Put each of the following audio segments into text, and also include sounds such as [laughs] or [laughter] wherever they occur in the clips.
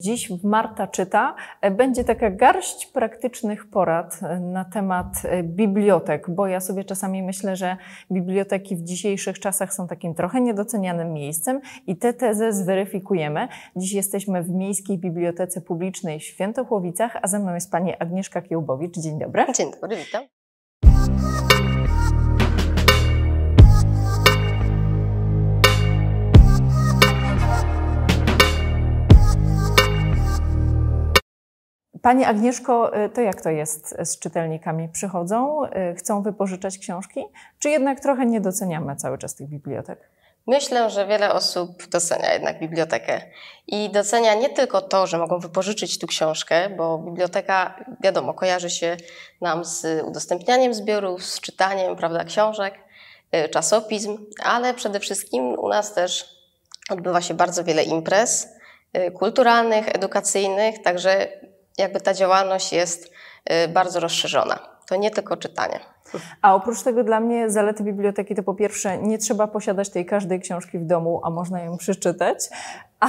Dziś Marta czyta e, będzie taka garść praktycznych porad e, na temat e, bibliotek, bo ja sobie czasami myślę, że biblioteki w dzisiejszych czasach są takim trochę niedocenianym miejscem i tę tezę zweryfikujemy. Dziś jesteśmy w Miejskiej Bibliotece Publicznej w Świętochłowicach, a ze mną jest pani Agnieszka Kiełbowicz. Dzień dobry. Dzień dobry, witam. Pani Agnieszko, y, to jak to jest z czytelnikami? Przychodzą, y, chcą wypożyczać książki, czy jednak trochę nie doceniamy cały czas tych bibliotek? Myślę, że wiele osób docenia jednak bibliotekę. I docenia nie tylko to, że mogą wypożyczyć tu książkę, bo biblioteka, wiadomo, kojarzy się nam z udostępnianiem zbiorów, z czytaniem prawda, książek, y, czasopism, ale przede wszystkim u nas też odbywa się bardzo wiele imprez kulturalnych, edukacyjnych, także jakby ta działalność jest y, bardzo rozszerzona. To nie tylko czytanie. A oprócz tego dla mnie zalety biblioteki to po pierwsze nie trzeba posiadać tej każdej książki w domu, a można ją przeczytać, a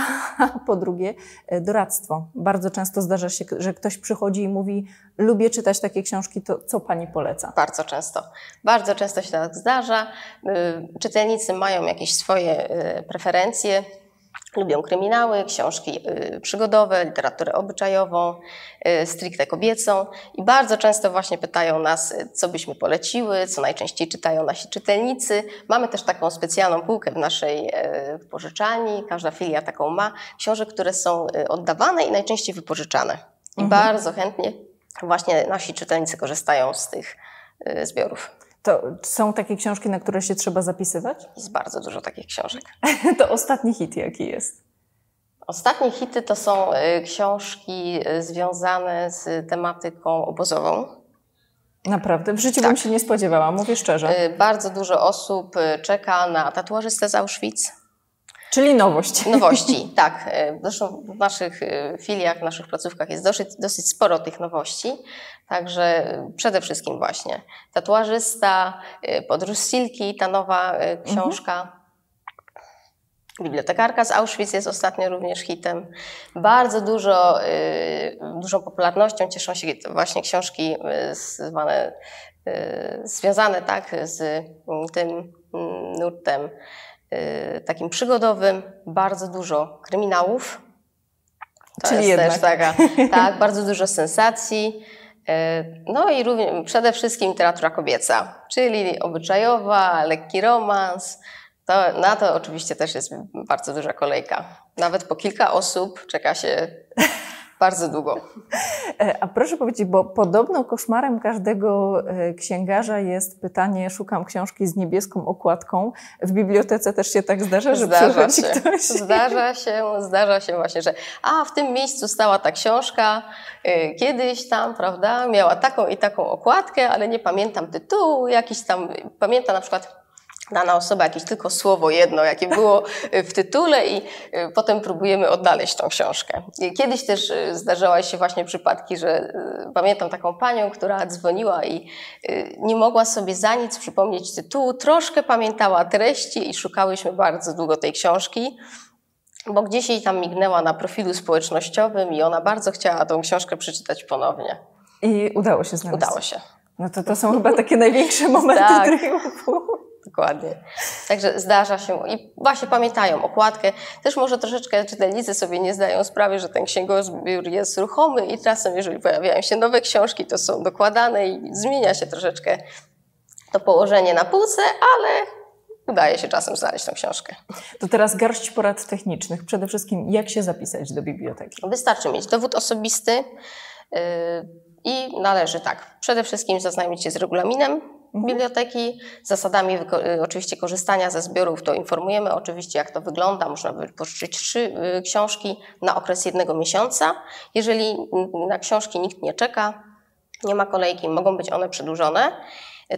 po drugie y, doradztwo. Bardzo często zdarza się, że ktoś przychodzi i mówi lubię czytać takie książki, to co Pani poleca? Bardzo często. Bardzo często się tak zdarza. Y, czytelnicy mają jakieś swoje preferencje, Lubią kryminały, książki y, przygodowe, literaturę obyczajową, y, stricte kobiecą i bardzo często właśnie pytają nas, y, co byśmy poleciły, co najczęściej czytają nasi czytelnicy. Mamy też taką specjalną półkę w naszej pożyczalni, każda filia taką ma, książek, które są oddawane i najczęściej wypożyczane. I mhm. bardzo chętnie właśnie nasi czytelnicy korzystają z tych zbiorów. To są takie książki, na które się trzeba zapisywać? Jest bardzo dużo takich książek. [laughs] to ostatni hit jaki jest? Ostatnie hity to są y, książki y, związane z tematyką obozową. Naprawdę? W życiu tak. bym się nie spodziewała, mówię szczerze. Y, bardzo dużo osób czeka na tatuażystę z Auschwitz Czyli nowość. Nowości, [laughs] tak. E, zresztą w naszych e, filiach, w naszych placówkach jest dosyć, dosyć sporo tych nowości. Także przede wszystkim właśnie tatuażysta, e, podróż Silki, ta nowa książka. Mhm. Bibliotekarka z Auschwitz jest ostatnio również hitem. Bardzo dużo, dużą popularnością cieszą się właśnie książki zwane, związane tak, z tym nurtem Y, takim przygodowym, bardzo dużo kryminałów. To Czyli jest jednak. też taka, [laughs] tak, bardzo dużo sensacji. Y, no i również, przede wszystkim literatura kobieca, czyli obyczajowa, lekki romans. To, na to oczywiście też jest bardzo duża kolejka. Nawet po kilka osób czeka się bardzo długo. E, a proszę powiedzieć, bo podobno koszmarem każdego e, księgarza jest pytanie, szukam książki z niebieską okładką. W bibliotece też się tak zdarza, że zdarza się. ktoś. Zdarza się, zdarza się właśnie, że a w tym miejscu stała ta książka e, kiedyś tam, prawda, miała taką i taką okładkę, ale nie pamiętam tytułu, jakiś tam, pamiętam na przykład dana osoba jakieś tylko słowo jedno, jakie było w tytule i y, potem próbujemy odnaleźć tą książkę. Kiedyś też y, zdarzały się właśnie przypadki, że pamiętam taką panią, która dzwoniła i nie mogła sobie za nic przypomnieć tytułu, troszkę pamiętała treści i szukałyśmy bardzo długo tej książki, bo gdzieś jej tam mignęła na profilu społecznościowym i ona bardzo chciała tą książkę przeczytać ponownie. I udało się znaleźć. Udało się. No to to są chyba takie największe momenty tak. triumfu. Dokładnie. Także zdarza się i właśnie pamiętają okładkę. Też może troszeczkę czytelnicy sobie nie zdają sprawy, że ten księgozbiór jest ruchomy i czasem, jeżeli pojawiają się nowe książki, to są dokładane i zmienia się troszeczkę to położenie na półce, ale udaje się czasem znaleźć tą książkę. To teraz garść porad technicznych. Przede wszystkim, jak się zapisać do biblioteki? Wystarczy mieć dowód osobisty yy, i należy tak, przede wszystkim zaznajomić się z regulaminem. Biblioteki. Zasadami y, oczywiście korzystania ze zbiorów to informujemy oczywiście, jak to wygląda. Można wypożyczyć trzy y, książki na okres jednego miesiąca. Jeżeli na książki nikt nie czeka, nie ma kolejki, mogą być one przedłużone.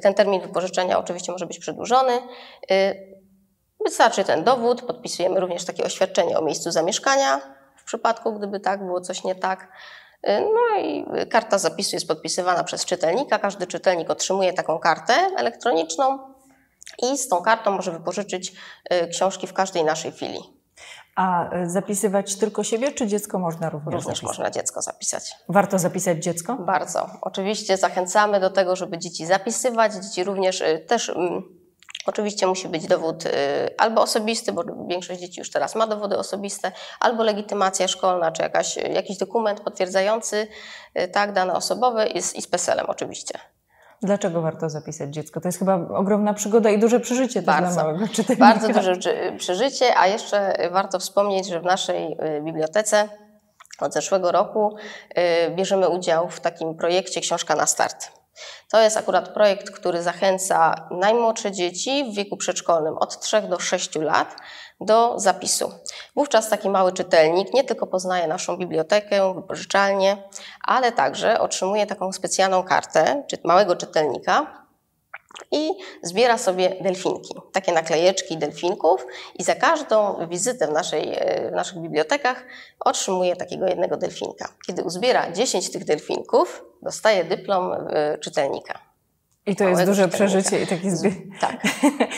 Ten termin wypożyczenia oczywiście może być przedłużony. Y, wystarczy ten dowód, podpisujemy również takie oświadczenie o miejscu zamieszkania w przypadku, gdyby tak było coś nie tak. Y, no i karta zapisu jest podpisywana przez czytelnika. Każdy czytelnik otrzymuje taką kartę elektroniczną i z tą kartą może wypożyczyć y, książki w każdej naszej filii. A e, zapisywać tylko siebie, czy dziecko można również Również zapisać? można dziecko zapisać. Warto zapisać dziecko? Bardzo. Oczywiście zachęcamy do tego, żeby dzieci zapisywać. Dzieci również y, też. Oczywiście musi być dowód y, albo osobisty, bo większość dzieci już teraz ma dowody osobiste, albo legitymacja szkolna, czy jakaś, jakiś dokument potwierdzający y, tak, dane osobowe i z, i z PESEL-em oczywiście. Dlaczego warto zapisać dziecko? To jest chyba ogromna przygoda i duże przeżycie Bardzo. dla małego czytelnika. Bardzo duże czy- przeżycie, a jeszcze warto wspomnieć, że w naszej y, bibliotece od zeszłego roku y, bierzemy udział w takim projekcie Książka na start. To jest akurat projekt, który zachęca najmłodsze dzieci w wieku przedszkolnym od 3 do 6 lat do zapisu. Wówczas taki mały czytelnik nie tylko poznaje naszą bibliotekę, wypożyczalnię, ale także otrzymuje taką specjalną kartę czy małego czytelnika, i zbiera sobie delfinki, takie naklejeczki delfinków i za każdą wizytę w, naszej, e, w naszych bibliotekach otrzymuje takiego jednego delfinka. Kiedy uzbiera 10 tych delfinków, dostaje dyplom e, czytelnika. I to jest duże przeżycie i taki zbieg. [laughs] Tak.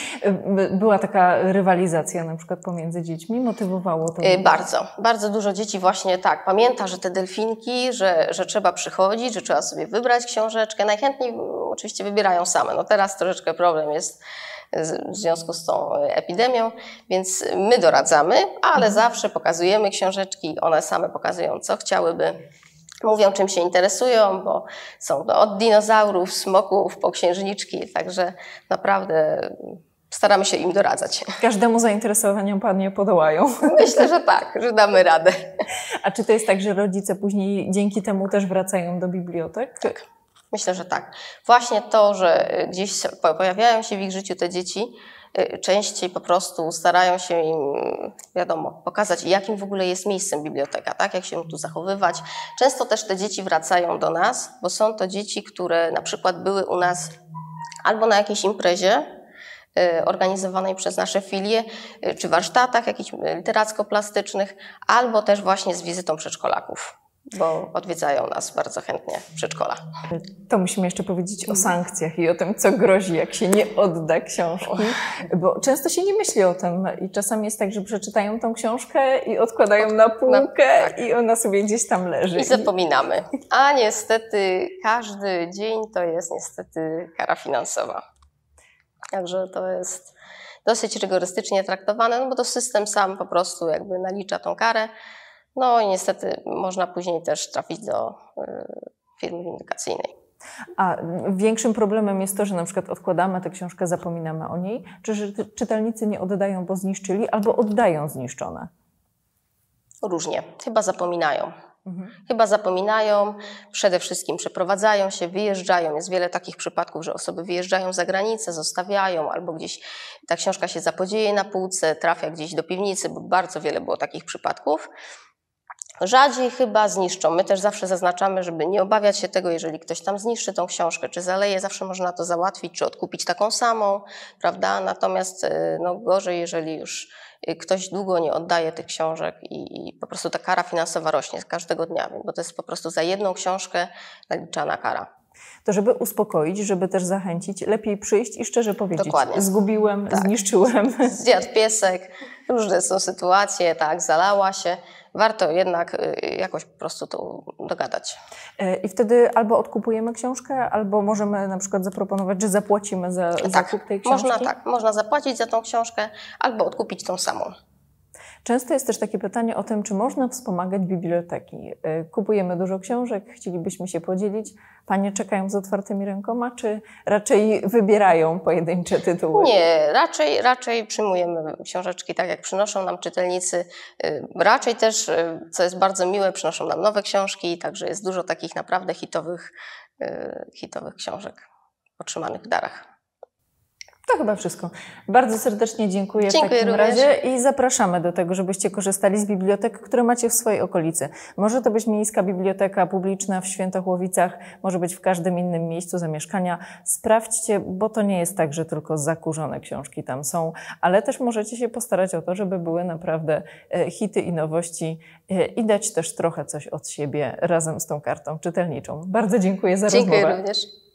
[laughs] Była taka rywalizacja na przykład pomiędzy dziećmi, motywowało to? Y, Bardzo, bardzo dużo dzieci właśnie tak pamięta, że te delfinki, że, że trzeba przychodzić, że trzeba sobie wybrać książeczkę. Najchętniej oczywiście wybierają same. No teraz troszeczkę problem jest w związku z tą y, epidemią, więc my doradzamy, ale zawsze pokazujemy książeczki, one same pokazują, co chciałyby. Mówią, czym się interesują, bo są to od dinozaurów, smoków po księżniczki, także naprawdę staramy się im doradzać. Każdemu zainteresowaniom Panie podołają. Myślę, że tak, że damy radę. A czy to jest tak, że rodzice później dzięki temu też wracają do bibliotek? Tak. Myślę, że tak. Właśnie to, że y, gdzieś po- pojawiają się w ich życiu te dzieci, y, częściej po prostu starają się im, wiadomo, pokazać, jakim w ogóle jest miejscem biblioteka, tak? jak się tu zachowywać. Często też te dzieci wracają do nas, bo są to dzieci, które na przykład były u nas albo na jakiejś imprezie y, organizowanej przez nasze filie, czy warsztatach jakichś literacko-plastycznych, albo też właśnie z wizytą przedszkolaków, bo odwiedzają nas bardzo chętnie w przedszkola. To musimy jeszcze powiedzieć o sankcjach i o tym, co grozi, jak się nie odda książki, bo często się nie myśli o tym i czasami jest tak, że przeczytają tą książkę i odkładają na półkę tak. i ona sobie gdzieś tam leży. I zapominamy. A niestety każdy dzień to jest niestety kara finansowa. Także to jest dosyć rygorystycznie traktowane, no bo to system sam po prostu jakby nalicza tą karę. No i niestety można później też trafić do y, firmy windykacyjnej. A większym problemem jest to, że na przykład odkładamy tę książkę, zapominamy o niej, czy czytelnicy nie oddają, bo zniszczyli, albo oddają zniszczone. Różnie. Chyba zapominają. Mhm. Chyba zapominają, przede wszystkim przeprowadzają się, wyjeżdżają. Jest wiele takich przypadków, że osoby wyjeżdżają za granicę, zostawiają, albo gdzieś ta książka się zapodzieje na półce, trafia gdzieś do piwnicy, bo bardzo wiele było takich przypadków. Rzadziej chyba zniszczą. My też zawsze zaznaczamy, żeby nie obawiać się tego, jeżeli ktoś tam zniszczy tą książkę, czy zaleje, zawsze można to załatwić, czy odkupić taką samą, prawda? Natomiast y, no, gorzej, jeżeli już y, ktoś długo nie oddaje tych książek i, i po prostu ta kara finansowa rośnie z każdego dnia, bo to jest po prostu za jedną książkę naliczana kara. To żeby uspokoić, żeby też zachęcić, lepiej przyjść i szczerze powiedzieć, Dokładnie. zgubiłem, Tak. zniszczyłem. [laughs] Zjadł piesek, różne są sytuacje, tak, zalała się. Warto jednak y, jakoś po prostu to dogadać. E, I wtedy albo odkupujemy książkę, albo możemy na przykład zaproponować, że zapłacimy za zakup tej książki. Można tak, można zapłacić za tą książkę albo odkupić tą samą. Często jest też takie pytanie o tym, czy można wspomagać biblioteki. E, Kupujemy dużo książek, chcielibyśmy się podzielić. Panie czekają z otwartymi rękoma, czy raczej wybierają pojedyncze tytuły? Nie, raczej, raczej przyjmujemy książeczki tak, jak przynoszą nam czytelnicy. Y, Raczej też, y, co jest bardzo miłe, przynoszą nam nowe książki, także jest dużo takich naprawdę hitowych, y, hitowych książek otrzymanych w darach. To chyba wszystko. Bardzo serdecznie dziękuję, Dziękuję w takim również. razie i zapraszamy do tego, żebyście korzystali z bibliotek, które macie w swojej okolicy. Może to być miejska biblioteka publiczna w Świętochłowicach, może być w każdym innym miejscu zamieszkania. Sprawdźcie, bo to nie jest tak, że tylko zakurzone książki tam są, ale też możecie się postarać o to, żeby były naprawdę e, hity i nowości e, i dać też trochę coś od siebie razem z tą kartą czytelniczą. Bardzo dziękuję za Dziękuję rozmowę. również.